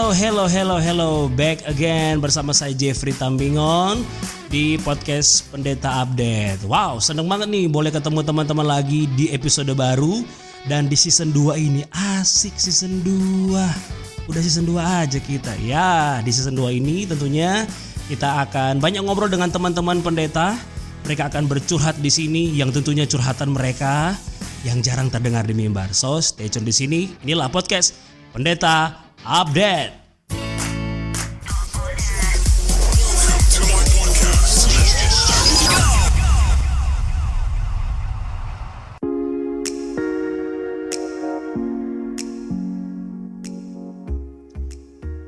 Hello, hello, hello, hello. Back again bersama saya Jeffrey Tambingon di podcast Pendeta Update. Wow, seneng banget nih boleh ketemu teman-teman lagi di episode baru dan di season 2 ini. Asik season 2. Udah season 2 aja kita. Ya, di season 2 ini tentunya kita akan banyak ngobrol dengan teman-teman pendeta. Mereka akan bercurhat di sini yang tentunya curhatan mereka yang jarang terdengar di mimbar. So, stay tune di sini. Inilah podcast Pendeta Update.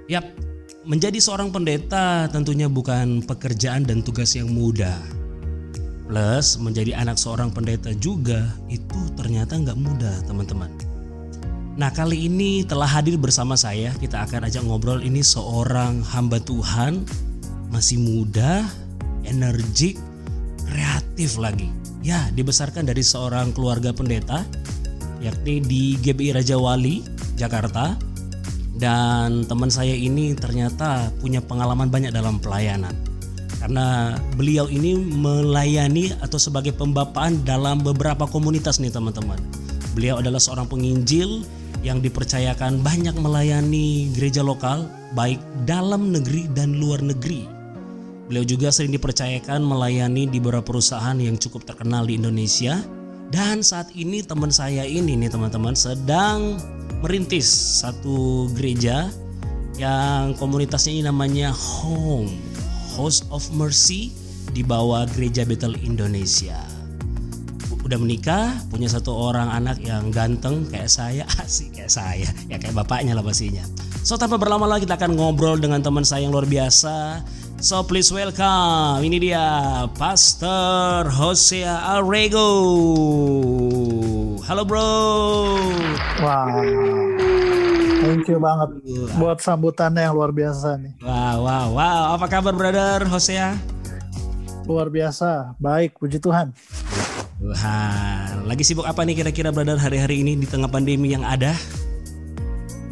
Yap, menjadi seorang pendeta tentunya bukan pekerjaan dan tugas yang mudah. Plus menjadi anak seorang pendeta juga itu ternyata nggak mudah teman-teman. Nah kali ini telah hadir bersama saya kita akan ajak ngobrol ini seorang hamba Tuhan masih muda, energik, kreatif lagi. Ya dibesarkan dari seorang keluarga pendeta yakni di GBI Raja Wali, Jakarta. Dan teman saya ini ternyata punya pengalaman banyak dalam pelayanan. Karena beliau ini melayani atau sebagai pembapaan dalam beberapa komunitas nih teman-teman. Beliau adalah seorang penginjil yang dipercayakan banyak melayani gereja lokal baik dalam negeri dan luar negeri. Beliau juga sering dipercayakan melayani di beberapa perusahaan yang cukup terkenal di Indonesia. Dan saat ini teman saya ini nih teman-teman sedang merintis satu gereja yang komunitasnya ini namanya Home House of Mercy di bawah gereja Bethel Indonesia. Udah menikah, punya satu orang anak yang ganteng kayak saya, asik kayak saya, ya kayak bapaknya lah pastinya. So tanpa berlama-lama kita akan ngobrol dengan teman saya yang luar biasa. So please welcome, ini dia Pastor Hosea Arrego. Halo bro. Wow. Thank you banget buat sambutannya yang luar biasa nih. Wow, wow, wow. Apa kabar brother Hosea? Luar biasa, baik, puji Tuhan. Tuhan, lagi sibuk apa nih kira-kira brother hari-hari ini di tengah pandemi yang ada?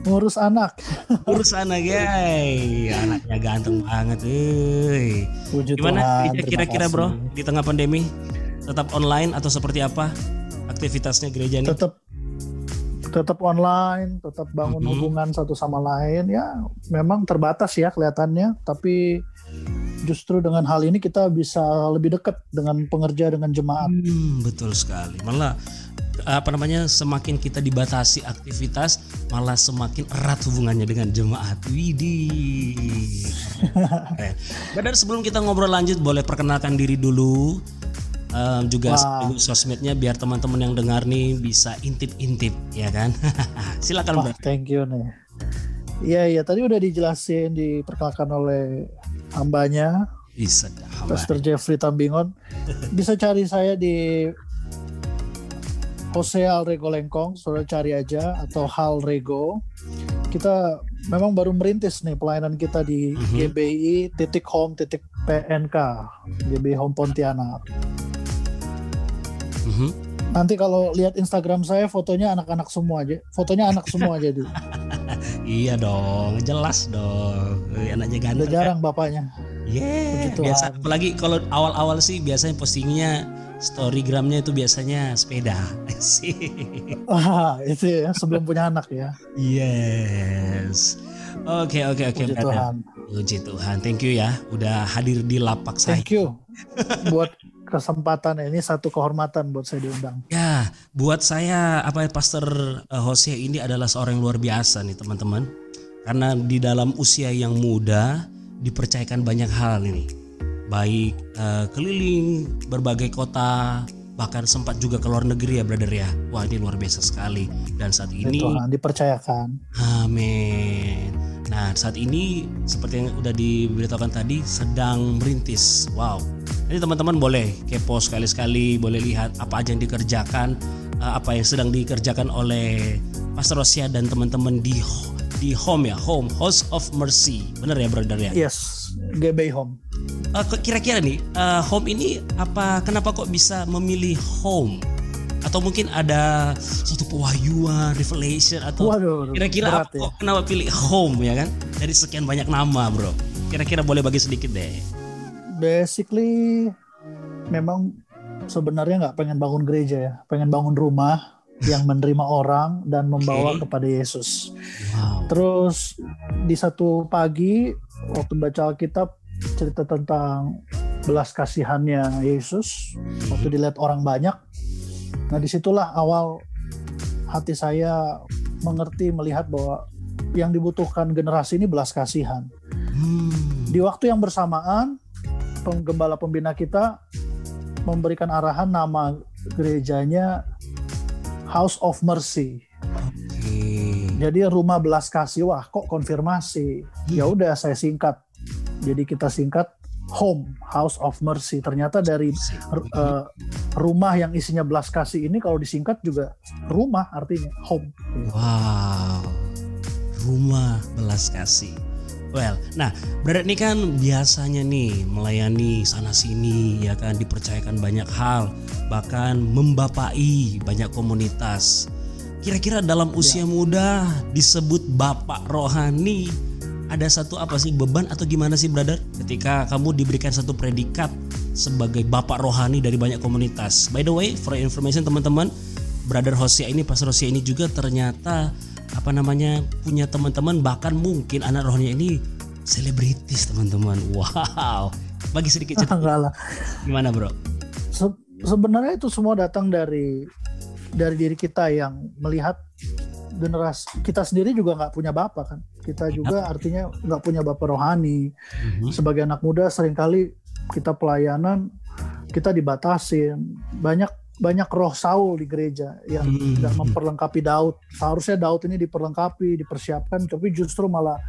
Ngurus anak. Urus anak guys, anaknya ganteng banget, euy. Puji Gimana Tuhan. kira-kira bro di tengah pandemi? Tetap online atau seperti apa aktivitasnya gereja nih? Tetap tetap online, tetap bangun Mhm. hubungan satu sama lain ya. Memang terbatas ya kelihatannya, tapi justru dengan hal ini kita bisa lebih dekat dengan pengerja dengan jemaat. Hmm, betul sekali. Malah apa namanya semakin kita dibatasi aktivitas, malah semakin erat hubungannya dengan jemaat. Widih. Keren. Brother, sebelum kita ngobrol lanjut, boleh perkenalkan diri dulu. Em, juga Wah. sosmednya biar teman-teman yang dengar nih bisa intip-intip ya kan. Silakan Wah, Bro. thank you nih. Iya, iya, tadi udah dijelasin, diperkenalkan oleh hambanya, Bisa. Pastor Jeffrey Tambingon. Bisa cari saya di Hosea Alrego Lengkong, saudara cari aja atau Hal Rego. Kita memang baru merintis nih pelayanan kita di Mhm. GBI titik home titik PNK GBI Home Pontianak. Mhm. Nanti kalau lihat Instagram saya fotonya anak-anak semua aja, fotonya anak semua aja dulu. Iya dong, jelas dong. Eh, Anaknya Udah ganteng. kan? jarang bapaknya. Yeah, Puji biasa. Apalagi kalau awal-awal sih biasanya postingnya storygramnya itu biasanya sepeda. Sih. Ah, itu ya sebelum punya anak ya. yes. Oke oke oke. Puji. Tuhan. Puji Tuhan. Thank you ya, udah hadir di lapak saya. Thank you buat kesempatan ini satu kehormatan buat saya diundang. Ya, buat saya apa Pastor eh, Hosea ini adalah seorang yang luar biasa nih teman-teman. Karena di dalam usia yang muda dipercayakan banyak hal ini. Baik eh, keliling berbagai kota, bahkan sempat juga ke luar negeri ya brother ya. Wah ini luar biasa sekali. Dan saat Ya ini Tuhan dipercayakan. Amin. Nah, saat ini seperti yang udah diberitakan tadi sedang merintis. Wow. Jadi teman-teman boleh kepo sekali-sekali, boleh lihat apa aja yang dikerjakan, eh, apa yang sedang dikerjakan oleh Pastor Rosia dan teman-teman di di Home ya, Home House of Mercy. Bener ya, brother ya? Yes, GBI Home. Eh, kira-kira nih, eh, Home ini apa kenapa kok bisa memilih Home? Atau mungkin ada suatu pewahyuan, revelation atau Waduh, kira-kira apa ya. kok kenapa pilih home ya kan? Dari sekian banyak nama, Bro. Kira-kira boleh bagi sedikit deh. Basically memang sebenarnya nggak pengen bangun gereja ya, pengen bangun rumah yang menerima orang dan membawa Oke. kepada Yesus. Wow. Terus di satu pagi waktu baca Alkitab cerita tentang belas kasihannya Yesus waktu dilihat orang banyak. Nah di situlah awal hati saya mengerti melihat bahwa yang dibutuhkan generasi ini belas kasihan. Hmm. Di waktu yang bersamaan penggembala pembina kita memberikan arahan nama gerejanya House of Mercy. Jadi rumah belas kasih. Wah, kok konfirmasi? Ya udah saya singkat. Jadi kita singkat Home House of Mercy. Ternyata dari eh, rumah yang isinya belas kasih ini kalau disingkat juga rumah artinya home. Wow, rumah belas kasih. Well, nah, Brother ini kan biasanya nih melayani sana sini, ya kan dipercayakan banyak hal, bahkan membapai banyak komunitas. Kira-kira dalam usia muda disebut bapak rohani, ada satu apa sih beban atau gimana sih, Brother? Ketika kamu diberikan satu predikat sebagai bapak rohani dari banyak komunitas. By the way, for information teman-teman, Brother Hosea ini, Pastor Hosea ini juga ternyata apa namanya punya teman-teman bahkan mungkin anak rohnya ini selebritis teman-teman. Wow. Bagi sedikit cerita gimana bro? Se- sebenarnya itu semua datang dari dari diri kita yang melihat generasi kita sendiri juga nggak punya bapak kan kita juga artinya nggak punya bapak rohani Mhm. sebagai anak muda sering kali kita pelayanan kita dibatasin banyak banyak roh Saul di gereja yang Hmm. tidak memperlengkapi Daud seharusnya Daud ini diperlengkapi dipersiapkan tapi justru malah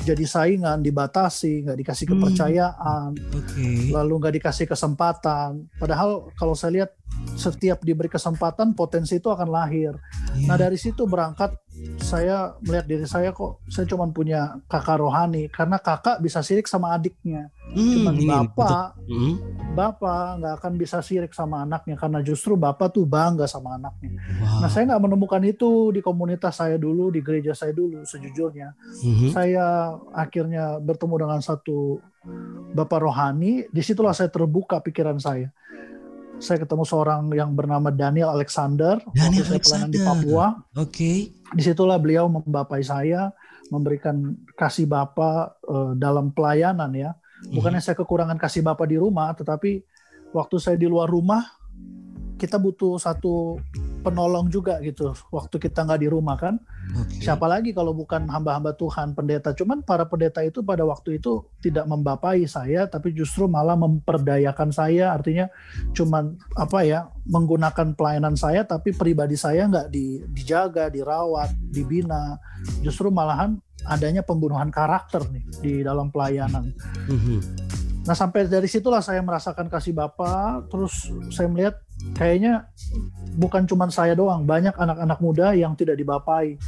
jadi saingan dibatasi nggak dikasih Hmm. kepercayaan Oke. lalu nggak dikasih kesempatan. Padahal kalau saya lihat setiap diberi kesempatan potensi itu akan lahir. Iya. Nah dari situ berangkat saya melihat diri saya kok saya cuma punya kakak rohani karena kakak bisa sirik sama adiknya. Hmm, Cuman ini, bapak. Hmm. bapak nggak akan bisa sirik sama anaknya karena justru bapak tuh bangga sama anaknya. Wow. Nah saya nggak menemukan itu di komunitas saya dulu, di gereja saya dulu sejujurnya Mhm. saya akhirnya bertemu dengan satu bapak rohani di situlah saya terbuka pikiran saya saya ketemu seorang yang bernama Daniel Alexander Daniel waktu saya pelayanan di. Papua Oke. di situlah beliau membapai saya memberikan kasih bapa eh, dalam pelayanan ya bukannya saya kekurangan kasih bapa di rumah tetapi waktu saya di luar rumah kita butuh satu penolong juga gitu waktu kita nggak di rumah kan Oke. Siapa lagi kalau bukan hamba-hamba Tuhan pendeta? Cuman para pendeta itu pada waktu itu tidak membapai saya, tapi justru malah memperdayakan saya. Artinya cuman apa ya menggunakan pelayanan saya, tapi pribadi saya nggak di, dijaga, dirawat, dibina. Justru malahan adanya pembunuhan karakter nih di dalam pelayanan. Mhm. Nah sampai dari situlah saya merasakan kasih Bapa, terus saya melihat kayaknya bukan cuma saya doang, banyak anak-anak muda yang tidak dibapai.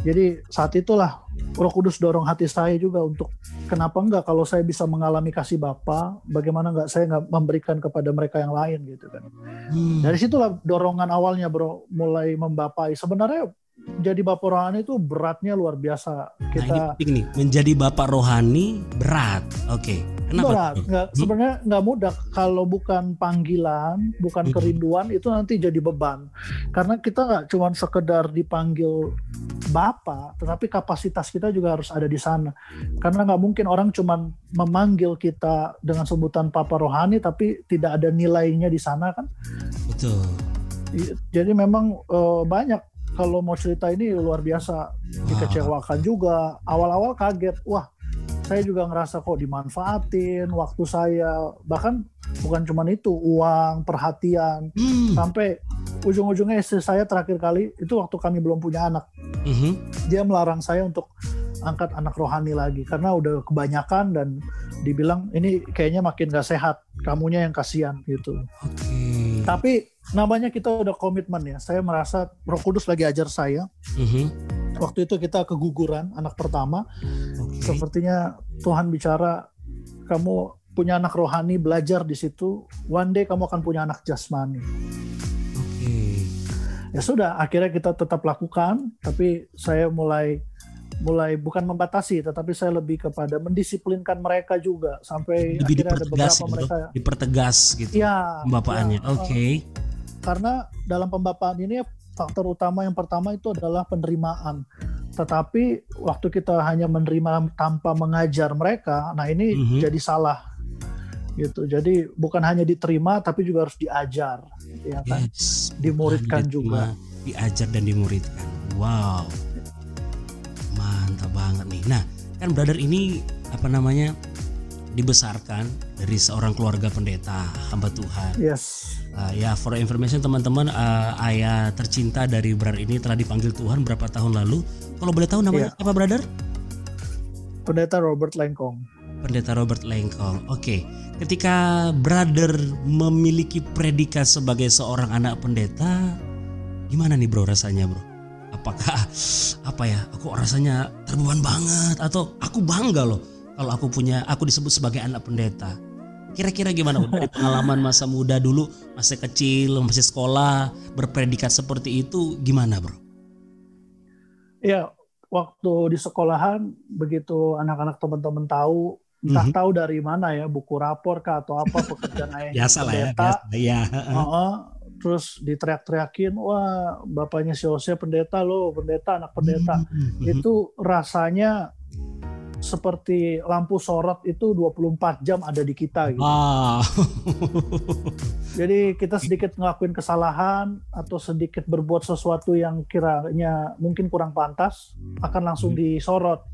Jadi saat itulah Roh Kudus dorong hati saya juga untuk kenapa enggak kalau saya bisa mengalami kasih Bapa, bagaimana enggak saya enggak memberikan kepada mereka yang lain gitu kan. Hmm. Dari situlah dorongan awalnya bro, mulai membapai. Sebenarnya jadi bapak rohani itu beratnya luar biasa. Nah ini Kita penting nih, menjadi bapak rohani berat. Oke. Kenapa? berat, nggak Hmm? sebenarnya nggak mudah kalau bukan panggilan, bukan Hmm. kerinduan itu nanti jadi beban. Karena kita nggak cuma sekedar dipanggil bapak, tetapi kapasitas kita juga harus ada di sana. Karena nggak mungkin orang cuma memanggil kita dengan sebutan papa rohani, tapi tidak ada nilainya di sana kan. Betul. Jadi memang eh, banyak kalau mau cerita ini luar biasa dikecewakan juga. Awal-awal kaget, wah saya juga ngerasa kok dimanfaatin waktu saya bahkan bukan cuma itu uang perhatian Hmm. sampai ujung-ujungnya istri saya terakhir kali itu waktu kami belum punya anak Mhm. dia melarang saya untuk angkat anak rohani lagi karena udah kebanyakan dan dibilang ini kayaknya makin gak sehat kamunya yang kasihan gitu Oke. Tapi namanya kita udah komitmen ya saya merasa Roh Kudus lagi ajar saya Mhm. waktu itu kita keguguran anak pertama Oke. sepertinya Tuhan bicara kamu punya anak rohani belajar di situ one day kamu akan punya anak jasmani Oke. ya sudah akhirnya kita tetap lakukan tapi saya mulai mulai bukan membatasi tetapi saya lebih kepada mendisiplinkan mereka juga sampai Lebih akhirnya ada beberapa gitu, mereka dipertegas gitu. ya Pembapaannya. ya, Oke. eh, karena dalam pembapaan ini faktor utama yang pertama itu adalah penerimaan tetapi waktu kita hanya menerima tanpa mengajar mereka nah ini Mhm. jadi salah gitu jadi bukan hanya diterima tapi juga harus diajar ya kan Yes. Dimuridkan juga. Diajar dan dimuridkan. Wow. Banget nih. Nah, kan brother ini apa namanya dibesarkan dari seorang keluarga pendeta hamba Tuhan. yes Uh, ya, for information teman-teman, uh, ayah tercinta dari brother ini telah dipanggil Tuhan berapa tahun lalu. Kalau boleh tahu namanya Iya. apa brother? pendeta Robert Lengkong Pendeta Robert Lengkong. Oke, ketika brother memiliki predikat sebagai seorang anak pendeta, gimana nih bro rasanya bro? Apakah apa ya? Aku rasanya terbeban banget atau aku bangga loh kalau aku punya aku disebut sebagai anak pendeta. Kira-kira gimana dari pengalaman masa muda dulu, masih kecil, masih sekolah, berpredikat seperti itu gimana bro? ya waktu di sekolahan begitu anak-anak teman-teman tahu entah Mhm. tahu dari mana ya buku rapor kah atau apa pekerjaan ayah Biasa lah ya, biasa. Ya, Heeh. Terus diteriak-teriakin wah bapaknya si Hosea pendeta loh pendeta anak pendeta Mhm. itu rasanya seperti lampu sorot itu 24 jam ada di kita gitu. Wow. Jadi kita sedikit ngelakuin kesalahan atau sedikit berbuat sesuatu yang kiranya mungkin kurang pantas akan langsung Hmm. disorot.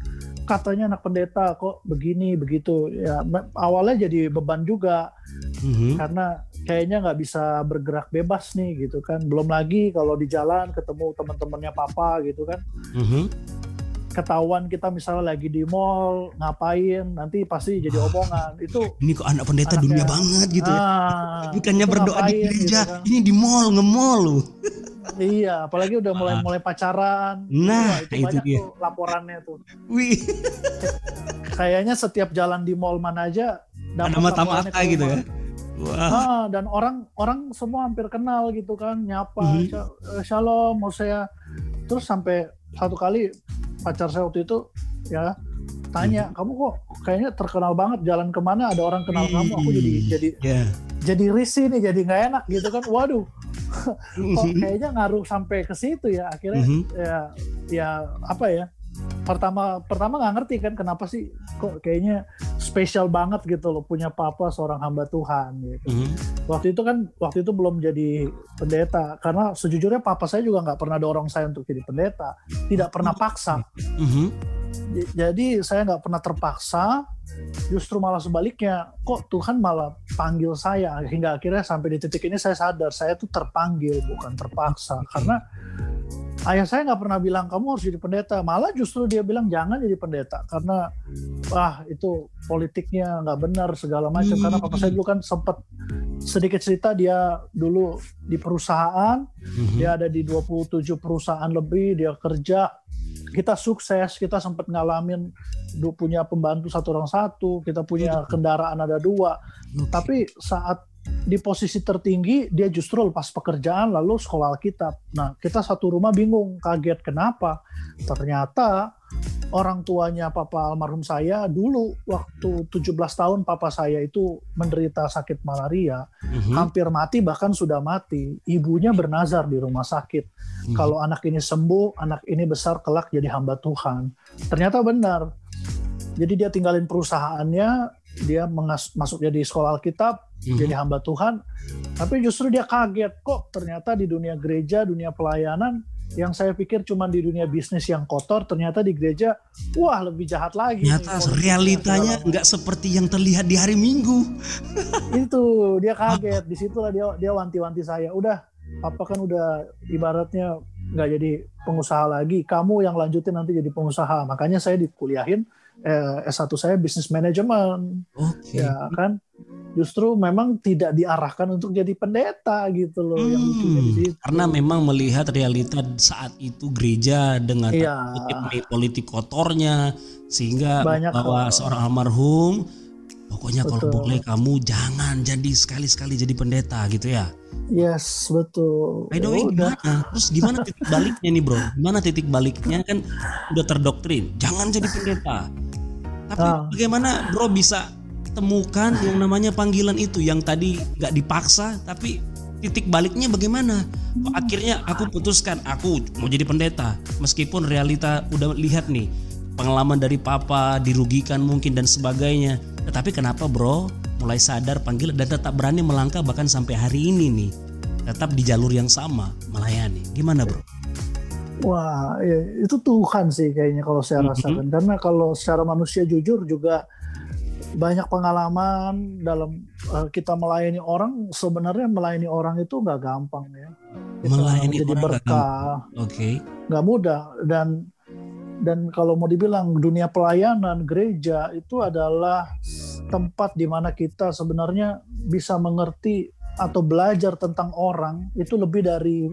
Katanya anak pendeta kok begini begitu ya awalnya jadi beban juga Mhm. karena kayaknya nggak bisa bergerak bebas nih gitu kan. Belum lagi kalau di jalan ketemu teman-temannya papa gitu kan. Mhm. Ketahuan kita misalnya lagi di mall ngapain nanti pasti jadi omongan itu Ini kok anak pendeta Anaknya- dunia banget gitu ya. ah, Bukannya berdoa di ngapain gereja, gitu kan. ini di mall, nge-mall lu. Iya, apalagi udah mulai mulai pacaran. Nah, itu, itu banyak dia. tuh laporannya tuh. Wih, Kayaknya setiap jalan di mall mana aja ada dapat mata-mata laporannya ke gitu ya. Wah, Ah, dan orang orang semua hampir kenal gitu kan, nyapa. "Sha- eh, shalom, mau saya. Terus sampai satu kali pacar saya waktu itu ya tanya, Mhm. kamu kok kayaknya terkenal banget jalan ke mana ada orang kenal kamu. Aku jadi Wih. jadi ya. jadi risih nih, jadi nggak enak gitu kan. Waduh, kok kayaknya ngaruh sampai ke situ ya. Akhirnya Mhm. ya ya apa ya pertama pertama nggak ngerti kan kenapa sih kok kayaknya spesial banget gitu loh punya papa seorang hamba Tuhan gitu Mhm. waktu itu kan waktu itu belum jadi pendeta karena sejujurnya papa saya juga nggak pernah dorong saya untuk jadi pendeta tidak pernah paksa Mhm. J- jadi saya nggak pernah terpaksa justru malah sebaliknya kok Tuhan malah panggil saya hingga akhirnya sampai di titik ini saya sadar saya tuh terpanggil bukan terpaksa karena ayah saya nggak pernah bilang kamu harus jadi pendeta. Malah justru dia bilang jangan jadi pendeta. Karena wah itu politiknya nggak benar segala macam. Karena papa saya dulu kan sempat sedikit cerita dia dulu di perusahaan Mhm. dia ada di 27 perusahaan lebih dia kerja. Kita sukses kita sempat ngalamin punya pembantu satu orang satu kita punya kendaraan ada dua. Tapi saat di posisi tertinggi dia justru lepas pekerjaan lalu sekolah Alkitab. Nah kita satu rumah bingung kaget kenapa? Ternyata orang tuanya papa almarhum saya dulu waktu 17 tahun papa saya itu menderita sakit malaria Mhm. hampir mati bahkan sudah mati. Ibunya bernazar di rumah sakit. Mhm. kalau anak ini sembuh anak ini besar kelak jadi hamba Tuhan. Ternyata benar. Jadi dia tinggalin perusahaannya dia mengas- masuk jadi sekolah Alkitab Mhm. jadi hamba Tuhan tapi justru dia kaget kok ternyata di dunia gereja dunia pelayanan yang saya pikir cuma di dunia bisnis yang kotor ternyata di gereja wah lebih jahat lagi. Nih, Ternyata politiknya, realitanya nggak seperti yang terlihat di hari Minggu. itu dia kaget. Di situlah dia dia wanti-wanti saya udah papa kan udah ibaratnya nggak jadi pengusaha lagi kamu yang lanjutin nanti jadi pengusaha. Makanya saya dikuliahin eh, S1 saya bisnis manajemen Oke. ya kan justru memang tidak diarahkan untuk jadi pendeta gitu loh yang Hmm, situ karena memang melihat realita saat itu gereja dengan Iya. kutip politik kotornya sehingga Banyak bahwa hal. seorang almarhum Pokoknya kalau Betul. boleh kamu jangan jadi sekali-sekali jadi pendeta gitu ya. Yes, betul. By the way Ya udah. gimana? Terus gimana titik baliknya nih bro? Gimana titik baliknya kan udah terdoktrin, jangan jadi pendeta. Tapi Ah. bagaimana bro bisa temukan yang namanya panggilan itu yang tadi nggak dipaksa, tapi titik baliknya bagaimana? Kok akhirnya aku putuskan aku mau jadi pendeta, meskipun realita udah lihat nih pengalaman dari papa dirugikan mungkin dan sebagainya. Tetapi kenapa bro mulai sadar panggilan dan tetap berani melangkah bahkan sampai hari ini nih tetap di jalur yang sama melayani. Gimana bro? Wah, ya, itu Tuhan sih kayaknya kalau saya rasakan. Karena kalau secara manusia jujur juga banyak pengalaman dalam eh, kita melayani orang. Sebenarnya melayani orang itu nggak gampang ya. Kita Melayani menjadi orang berkah, Oke. nggak mudah. Dan dan kalau mau dibilang dunia pelayanan gereja itu adalah tempat di mana kita sebenarnya bisa mengerti atau belajar tentang orang itu lebih dari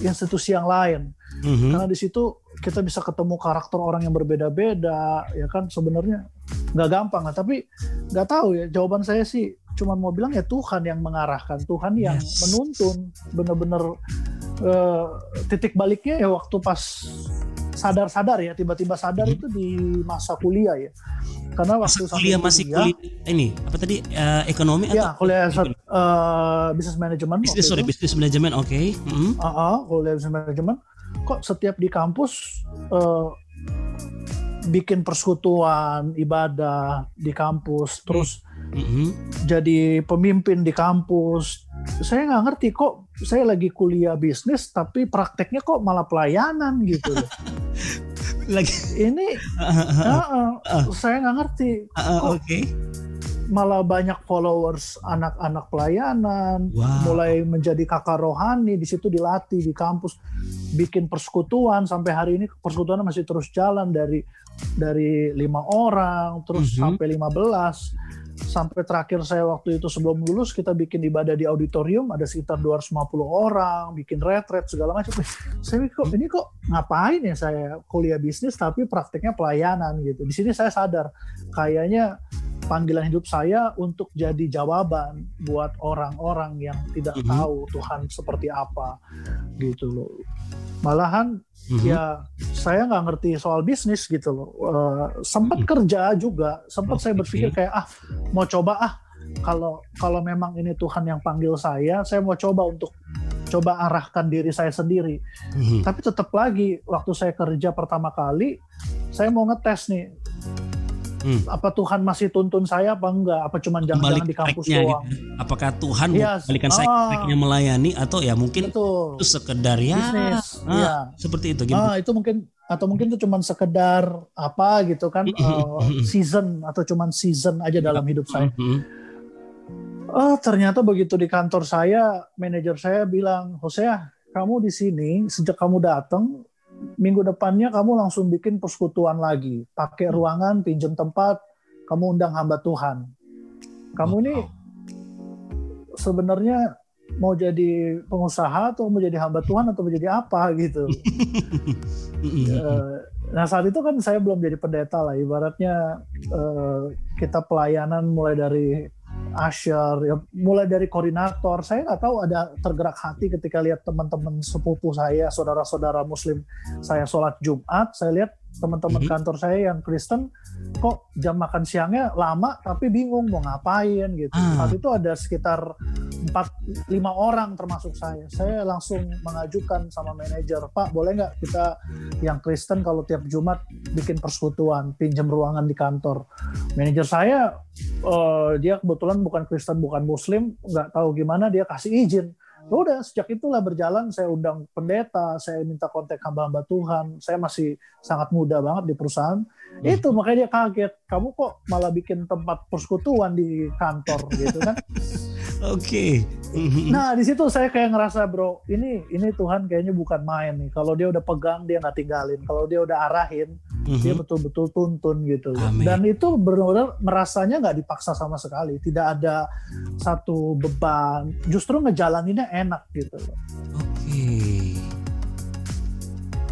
institusi yang lain Mhm. karena di situ kita bisa ketemu karakter orang yang berbeda-beda ya kan sebenarnya nggak gampang lah tapi nggak tahu ya jawaban saya sih cuman mau bilang ya Tuhan yang mengarahkan Tuhan yang Yes. menuntun bener-bener eh, titik baliknya ya waktu pas sadar-sadar ya tiba-tiba sadar Mhm. itu di masa kuliah ya karena waktu Masa kuliah masih kuliah ini apa tadi eh, ekonomi ya atau kuliah eh, business management bisnis sorry bisnis manajemen oke Mhm. Ah, ah, kuliah business management kok setiap di kampus eh, bikin persekutuan ibadah di kampus terus Mhm. jadi pemimpin di kampus. Saya nggak ngerti kok saya lagi kuliah bisnis tapi prakteknya kok malah pelayanan gitu lagi. Ini ah, ah, saya nggak ngerti. Ah, Kok- oke malah banyak followers anak-anak pelayanan wow. mulai menjadi kakak rohani di situ dilatih di kampus. Bikin persekutuan sampai hari ini persekutuan masih terus jalan dari dari lima orang terus Mhm. sampai 15 sampai terakhir saya waktu itu sebelum lulus kita bikin ibadah di auditorium ada sekitar 250 orang bikin retret segala macam. Saya mikir, kok ini kok ngapain ya saya kuliah bisnis tapi prakteknya pelayanan gitu. Di sini saya sadar kayaknya panggilan hidup saya untuk jadi jawaban buat orang-orang yang tidak Mhm. tahu Tuhan seperti apa gitu loh. Malahan Mhm. ya saya nggak ngerti soal bisnis gitu loh. Eh, sempat Mhm. kerja juga, sempat saya Oke. berpikir kayak ah mau coba ah kalau kalau memang ini Tuhan yang panggil saya, saya mau coba untuk coba arahkan diri saya sendiri. Mhm. Tapi tetap lagi waktu saya kerja pertama kali, saya mau ngetes nih Hmm. apa Tuhan masih tuntun saya apa enggak? Apa cuma jangan-jangan di kampus doang? gitu. Apakah Tuhan mau balikan saya ah. tracknya melayani atau ya mungkin Betul. itu sekedar ya Bisnis. ah, Iya. seperti itu gitu. Ah, itu mungkin atau mungkin itu cuma sekedar apa gitu kan eh, season atau cuman season aja dalam hidup saya. Oh, ternyata begitu di kantor saya, manajer saya bilang, "Hosea, kamu di sini sejak kamu datang, minggu depannya kamu langsung bikin persekutuan lagi. Pakai ruangan, pinjam tempat, kamu undang hamba Tuhan. Kamu ini sebenarnya mau jadi pengusaha atau mau jadi hamba Tuhan atau mau jadi apa gitu. Eh, nah saat itu kan saya belum jadi pendeta lah ibaratnya eh, kita pelayanan mulai dari usher ya mulai dari koordinator. Saya nggak tahu ada tergerak hati ketika lihat teman-teman sepupu saya saudara-saudara muslim saya sholat Jumat. Saya lihat teman-teman Mhm. kantor saya yang Kristen kok jam makan siangnya lama tapi bingung mau ngapain gitu Ah. saat itu ada sekitar empat lima orang termasuk saya saya langsung mengajukan sama manajer Pak boleh nggak kita yang Kristen kalau tiap Jumat bikin persekutuan pinjam ruangan di kantor manajer saya eh, dia kebetulan bukan Kristen bukan Muslim nggak tahu gimana dia kasih izin udah sejak itulah berjalan saya undang pendeta saya minta kontak hamba-hamba Tuhan saya masih sangat muda banget di perusahaan itu makanya dia kaget kamu kok malah bikin tempat persekutuan di kantor gitu kan Oke. Mhm. Nah di situ saya kayak ngerasa bro, ini ini Tuhan kayaknya bukan main nih. Kalau dia udah pegang dia nggak tinggalin. Kalau dia udah arahin Mhm. dia betul-betul tuntun gitu. Amin. Dan itu benar-benar merasanya nggak dipaksa sama sekali. Tidak ada satu beban. Justru ngejalaninnya enak gitu. loh. Oke.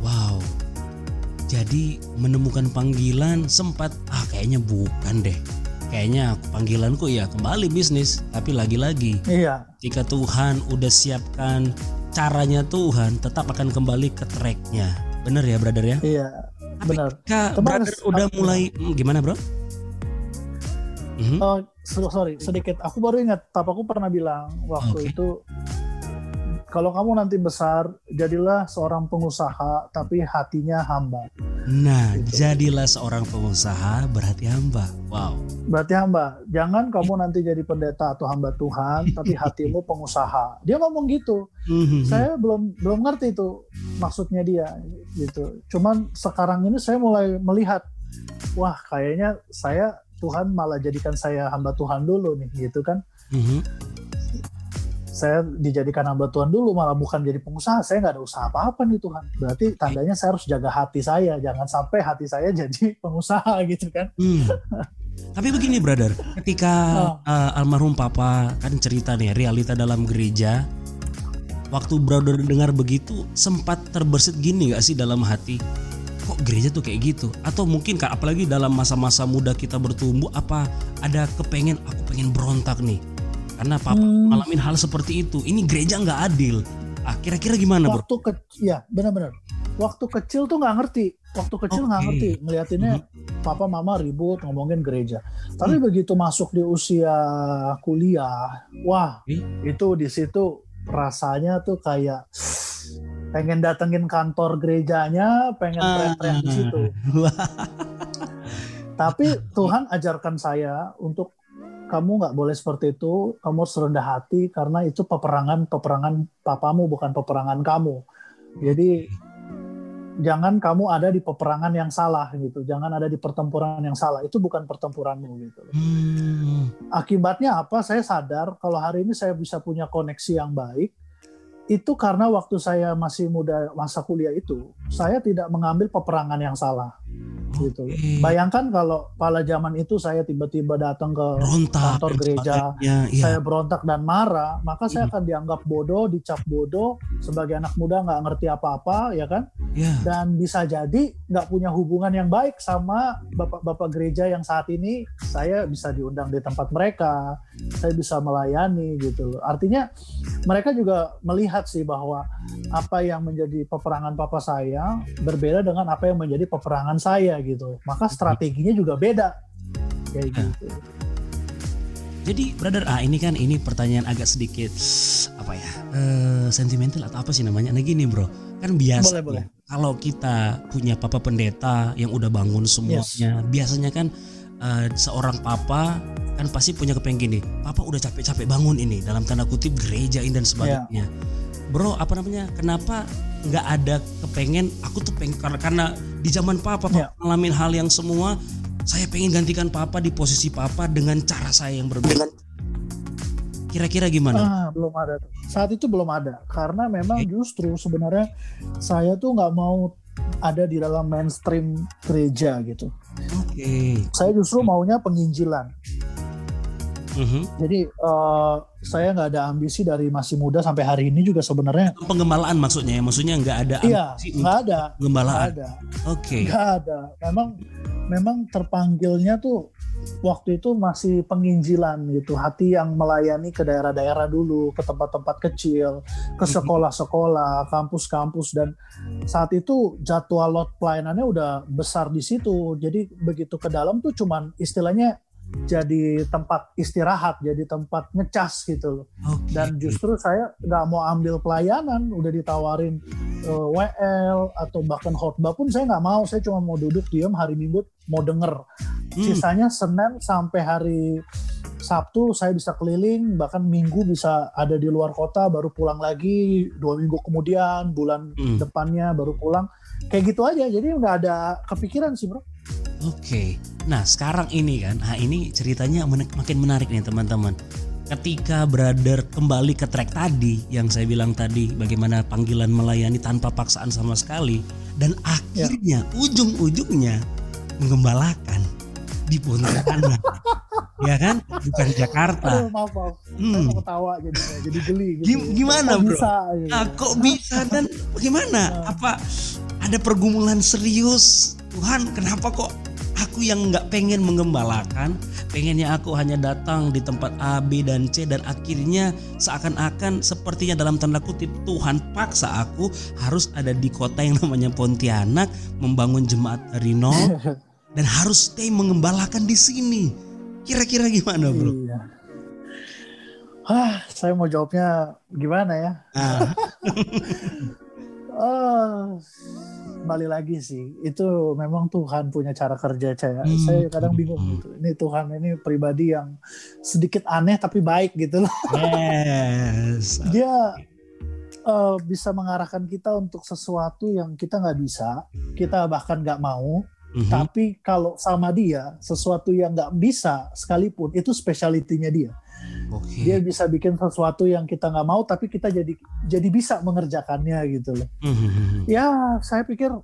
Wow. Jadi menemukan panggilan sempat ah kayaknya bukan deh. kayaknya panggilanku ya kembali bisnis tapi lagi-lagi Iya. jika Tuhan udah siapkan caranya Tuhan tetap akan kembali ke tracknya bener ya brother ya Iya. Benar. Kak brother udah mulai hmm, gimana bro. Oh, so- sorry, sedikit. Aku baru ingat, papaku pernah bilang waktu Oke. itu, kalau kamu nanti besar, jadilah seorang pengusaha, tapi hatinya hamba. Nah Gitu. jadilah seorang pengusaha berhati hamba wow Berarti hamba, jangan kamu nanti jadi pendeta atau hamba Tuhan, tapi hatimu pengusaha. Dia ngomong gitu. Mhm. Saya belum belum ngerti itu maksudnya dia, gitu. Cuman sekarang ini saya mulai melihat, wah kayaknya saya Tuhan malah jadikan saya hamba Tuhan dulu nih, gitu kan? Mhm. Saya dijadikan hamba Tuhan dulu malah bukan jadi pengusaha saya nggak ada usaha apa-apa nih Tuhan berarti tandanya saya harus jaga hati saya jangan sampai hati saya jadi pengusaha gitu kan Hmm. Tapi begini brother, ketika Oh. uh, almarhum papa kan cerita nih realita dalam gereja, waktu brother dengar begitu sempat terbersit gini gak sih dalam hati? Kok gereja tuh kayak gitu? Atau mungkin kak apalagi dalam masa-masa muda kita bertumbuh apa ada kepengen aku pengen berontak nih? Karena papa Hmm. ngalamin hal seperti itu. Ini gereja nggak adil. Ah kira-kira gimana bro? waktu kecil ya benar-benar waktu kecil tuh nggak ngerti waktu kecil nggak Oke. ngerti ngeliatinnya papa mama ribut ngomongin gereja tapi Hmm. begitu masuk di usia kuliah wah Eh? itu di situ rasanya tuh kayak pengen datengin kantor gerejanya pengen Ah. teriak-teriak di situ Tapi Tuhan ajarkan saya untuk kamu nggak boleh seperti itu, kamu harus rendah hati karena itu peperangan peperangan papamu bukan peperangan kamu. Jadi jangan kamu ada di peperangan yang salah gitu, jangan ada di pertempuran yang salah. Itu bukan pertempuranmu gitu. Hmm. Akibatnya apa? Saya sadar kalau hari ini saya bisa punya koneksi yang baik itu karena waktu saya masih muda masa kuliah itu saya tidak mengambil peperangan yang salah gitu. Bayangkan kalau pada zaman itu saya tiba-tiba datang ke Berontak kantor gereja, iya. saya berontak dan marah, maka saya Hmm. akan dianggap bodoh, dicap bodoh sebagai anak muda nggak ngerti apa-apa, ya kan? Iya. Dan bisa jadi nggak punya hubungan yang baik sama bapak-bapak gereja yang saat ini saya bisa diundang di tempat mereka, saya bisa melayani gitu. Artinya mereka juga melihat sih bahwa apa yang menjadi peperangan papa saya berbeda dengan apa yang menjadi peperangan saya gitu. Maka strateginya juga beda kayak Ya. gitu. Jadi brother, ah ini kan ini pertanyaan agak sedikit apa ya eh, sentimental atau apa sih namanya? Nah gini bro, kan biasa Boleh, boleh. kalau kita punya papa pendeta yang udah bangun semuanya, biasanya kan eh, seorang papa kan pasti punya kepengen gini, papa udah capek-capek bangun ini dalam tanda kutip gereja ini dan sebagainya. Bro, apa namanya? Kenapa nggak ada kepengen? Aku tuh pengen karena, karena di zaman papa, papa Ya. ngalamin hal yang semua saya pengen gantikan papa di posisi papa dengan cara saya yang berbeda. Kira-kira gimana? Ah, belum ada. tuh. Saat itu belum ada karena memang justru sebenarnya saya tuh nggak mau ada di dalam mainstream gereja gitu. Oke. Saya justru maunya penginjilan. Mhm. Jadi eh, saya nggak ada ambisi dari masih muda sampai hari ini juga sebenarnya. Penggembalaan maksudnya ya, maksudnya nggak ada Iya, nggak ada, nggak penggembalaan. ada, Oke. nggak ada. Memang memang terpanggilnya tuh waktu itu masih penginjilan gitu, hati yang melayani ke daerah-daerah dulu, ke tempat-tempat kecil, ke Mhm. sekolah-sekolah, kampus-kampus dan saat itu jadwal lot pelayanannya udah besar di situ. Jadi begitu ke dalam tuh cuman istilahnya jadi tempat istirahat, jadi tempat ngecas gitu loh. Oke. Dan justru saya nggak mau ambil pelayanan, udah ditawarin eh, WL atau bahkan khotbah pun saya nggak mau. Saya cuma mau duduk diam hari Minggu mau denger. Hmm. Sisanya Senin sampai hari Sabtu saya bisa keliling, bahkan Minggu bisa ada di luar kota, baru pulang lagi dua minggu kemudian, bulan Hmm. depannya baru pulang. Kayak gitu aja, jadi nggak ada kepikiran sih bro. Oke. Nah sekarang ini kan, nah ini ceritanya men- makin menarik nih teman-teman. Ketika brother kembali ke track tadi yang saya bilang tadi, bagaimana panggilan melayani tanpa paksaan sama sekali, dan akhirnya ujung-ujungnya menggembalakan di Pontianak, ya kan? Bukan Jakarta. Aduh, maaf maaf, saya Hmm. mau ketawa jadi jadi geli. Gitu. Gim- gimana, Kok bro? Bisa, gitu. Nah, kok bisa dan bagaimana? Apa ada pergumulan serius? Tuhan, kenapa kok aku yang nggak pengen mengembalakan, pengennya aku hanya datang di tempat A, B dan C dan akhirnya seakan-akan sepertinya dalam tanda kutip Tuhan paksa aku harus ada di kota yang namanya Pontianak membangun jemaat dari nol dan harus stay mengembalakan di sini. Kira-kira gimana, Bro? Iya. Hah, saya mau jawabnya gimana ya? Ah, Oh, kembali lagi sih. Itu memang Tuhan punya cara kerja saya. Hmm. Saya kadang bingung gitu. Ini Tuhan ini pribadi yang sedikit aneh tapi baik gitu loh. yes. Dia eh, bisa mengarahkan kita untuk sesuatu yang kita nggak bisa, kita bahkan nggak mau. Mhm. Tapi kalau sama dia, sesuatu yang nggak bisa sekalipun itu spesialitinya dia. Oke. Dia bisa bikin sesuatu yang kita nggak mau, tapi kita jadi jadi bisa mengerjakannya gitu loh. Mhm. Ya, saya pikir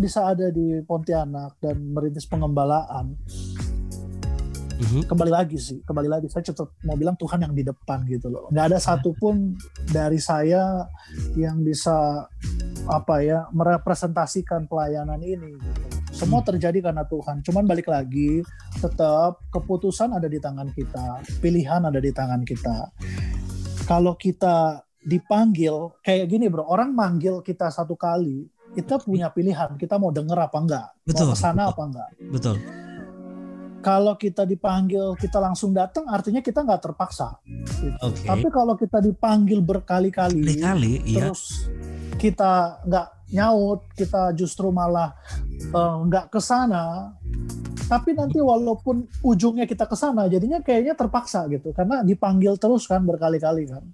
bisa ada di Pontianak dan merintis pengembalaan. Mhm. Kembali lagi sih, kembali lagi saya tetap mau bilang Tuhan yang di depan gitu loh. Nggak ada satupun dari saya yang bisa apa ya merepresentasikan pelayanan ini. Gitu. Semua terjadi karena Tuhan. Cuman balik lagi, tetap keputusan ada di tangan kita, pilihan ada di tangan kita. Kalau kita dipanggil kayak gini bro, orang manggil kita satu kali, kita punya pilihan, kita mau denger apa enggak, Betul, mau ke sana betul. apa enggak. Betul. Kalau kita dipanggil, kita langsung datang, artinya kita nggak terpaksa. gitu. Oke. Tapi kalau kita dipanggil berkali-kali, Kali-kali, iya. terus kita nggak nyaut, kita justru malah eh, nggak ke sana. Tapi nanti walaupun ujungnya kita ke sana, jadinya kayaknya terpaksa gitu, karena dipanggil terus kan berkali-kali kan.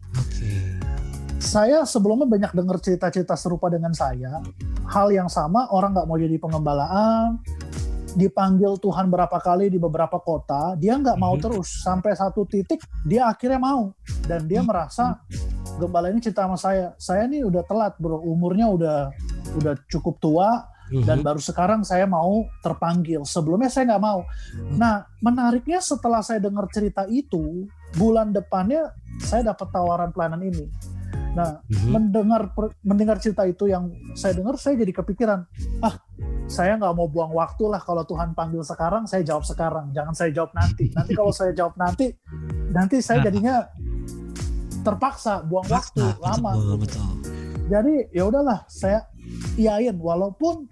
Saya sebelumnya banyak dengar cerita-cerita serupa dengan saya. Hal yang sama, orang nggak mau jadi pengembalaan, dipanggil Tuhan berapa kali di beberapa kota, dia nggak mau Mhm. terus sampai satu titik dia akhirnya mau dan dia merasa gembala ini cinta sama saya. Saya nih udah telat bro, umurnya udah udah cukup tua dan Mhm. baru sekarang saya mau terpanggil. Sebelumnya saya nggak mau. Nah menariknya setelah saya dengar cerita itu, bulan depannya saya dapat tawaran pelayanan ini. Nah Mhm. mendengar mendengar cerita itu yang saya dengar saya jadi kepikiran ah saya nggak mau buang waktu lah kalau Tuhan panggil sekarang saya jawab sekarang jangan saya jawab nanti nanti kalau saya jawab nanti nanti saya Nah. jadinya terpaksa buang waktu lama betul, betul. jadi ya udahlah saya iyain walaupun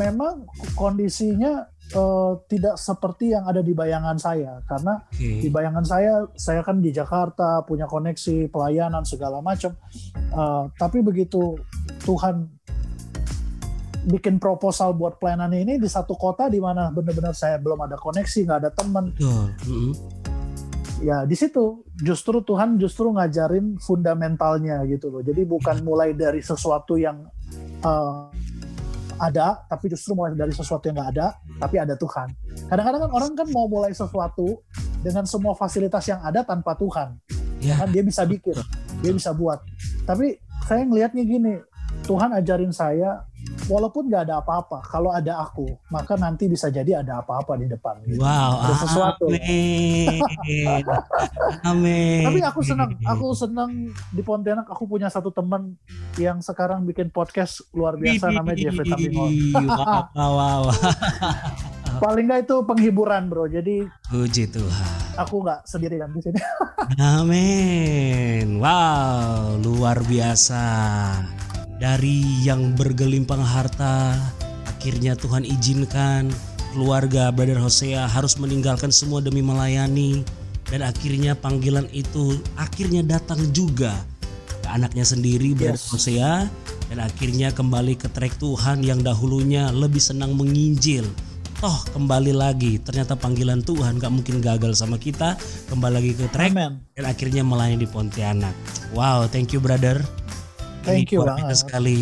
memang kondisinya eh, tidak seperti yang ada di bayangan saya karena Oke. di bayangan saya saya kan di Jakarta punya koneksi pelayanan segala macam Eh, tapi begitu Tuhan bikin proposal buat pelayanan ini di satu kota di mana benar-benar saya belum ada koneksi nggak ada teman. Mhm. ya di situ justru Tuhan justru ngajarin fundamentalnya gitu loh jadi bukan mulai dari sesuatu yang eh, ada tapi justru mulai dari sesuatu yang nggak ada tapi ada Tuhan. Kadang-kadang kan orang kan mau mulai sesuatu dengan semua fasilitas yang ada tanpa Tuhan. Ya. kan dia bisa bikin dia bisa buat. Tapi saya ngelihatnya gini Tuhan ajarin saya walaupun nggak ada apa-apa kalau ada aku maka nanti bisa jadi ada apa-apa di depan gitu. Wow, Ada sesuatu. amin. amin. Tapi aku senang, aku senang di Pontianak aku punya satu teman yang sekarang bikin podcast luar biasa namanya Jeffrey Tambingon. Wow, wow, wow. Paling nggak itu penghiburan bro, jadi Puji Tuhan. aku nggak sendirian di sini. Amin. Wow, luar biasa. Dari yang bergelimpang harta, akhirnya Tuhan izinkan keluarga Brother Hosea harus meninggalkan semua demi melayani dan akhirnya panggilan itu akhirnya datang juga ke anaknya sendiri Brother Yes. Hosea dan akhirnya kembali ke trek Tuhan yang dahulunya lebih senang menginjil. Toh kembali lagi ternyata panggilan Tuhan gak mungkin gagal sama kita kembali lagi ke trek Amen. dan akhirnya melayani di Pontianak. Wow, thank you brother. Thank Ini you banget. sekali.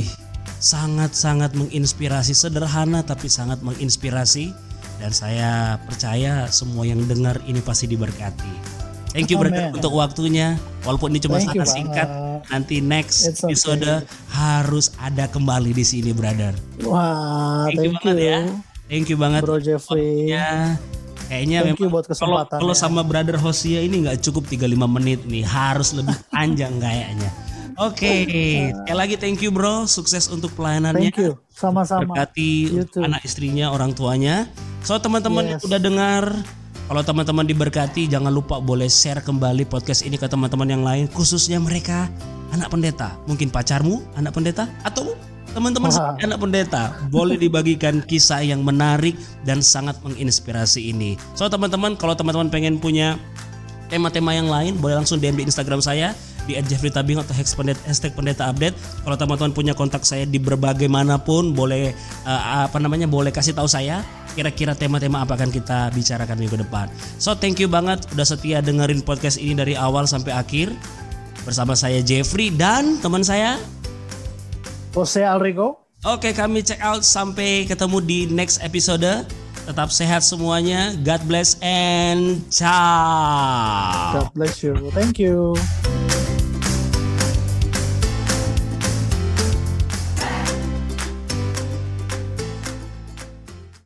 Sangat-sangat menginspirasi, sederhana tapi sangat menginspirasi dan saya percaya semua yang dengar ini pasti diberkati. Thank you brother Amen. untuk waktunya. Walaupun ini cuma Thank sangat singkat, banget. nanti next It's okay. episode harus ada kembali di sini brother. Wah, Thank you thank banget you, ya. Thank you banget Bro Jeffrey. waktunya. Kayaknya Thank you memang buat kalau kalau sama brother Hosia ini nggak cukup 35 menit nih, harus lebih panjang kayaknya. Oke, sekali lagi thank you bro, sukses untuk pelayanannya. Thank you, sama-sama. Berkati anak istrinya, orang tuanya. So teman-teman yang Yes. udah dengar, kalau teman-teman diberkati jangan lupa boleh share kembali podcast ini ke teman-teman yang lain, khususnya mereka anak pendeta. Mungkin pacarmu anak pendeta atau teman-teman anak pendeta. Boleh dibagikan kisah yang menarik dan sangat menginspirasi ini. So teman-teman kalau teman-teman pengen punya tema-tema yang lain boleh langsung DM di Instagram saya di @jeffreytabing atau hashtag pendeta, hashtag pendeta update. Kalau teman-teman punya kontak saya di berbagai mana pun boleh eh, apa namanya boleh kasih tahu saya kira-kira tema-tema apa akan kita bicarakan minggu depan. So thank you banget udah setia dengerin podcast ini dari awal sampai akhir bersama saya Jeffrey dan teman saya. Jose Alrico. Oke kami check out sampai ketemu di next episode. Tetap sehat semuanya. God bless and ciao. God bless you. Thank you.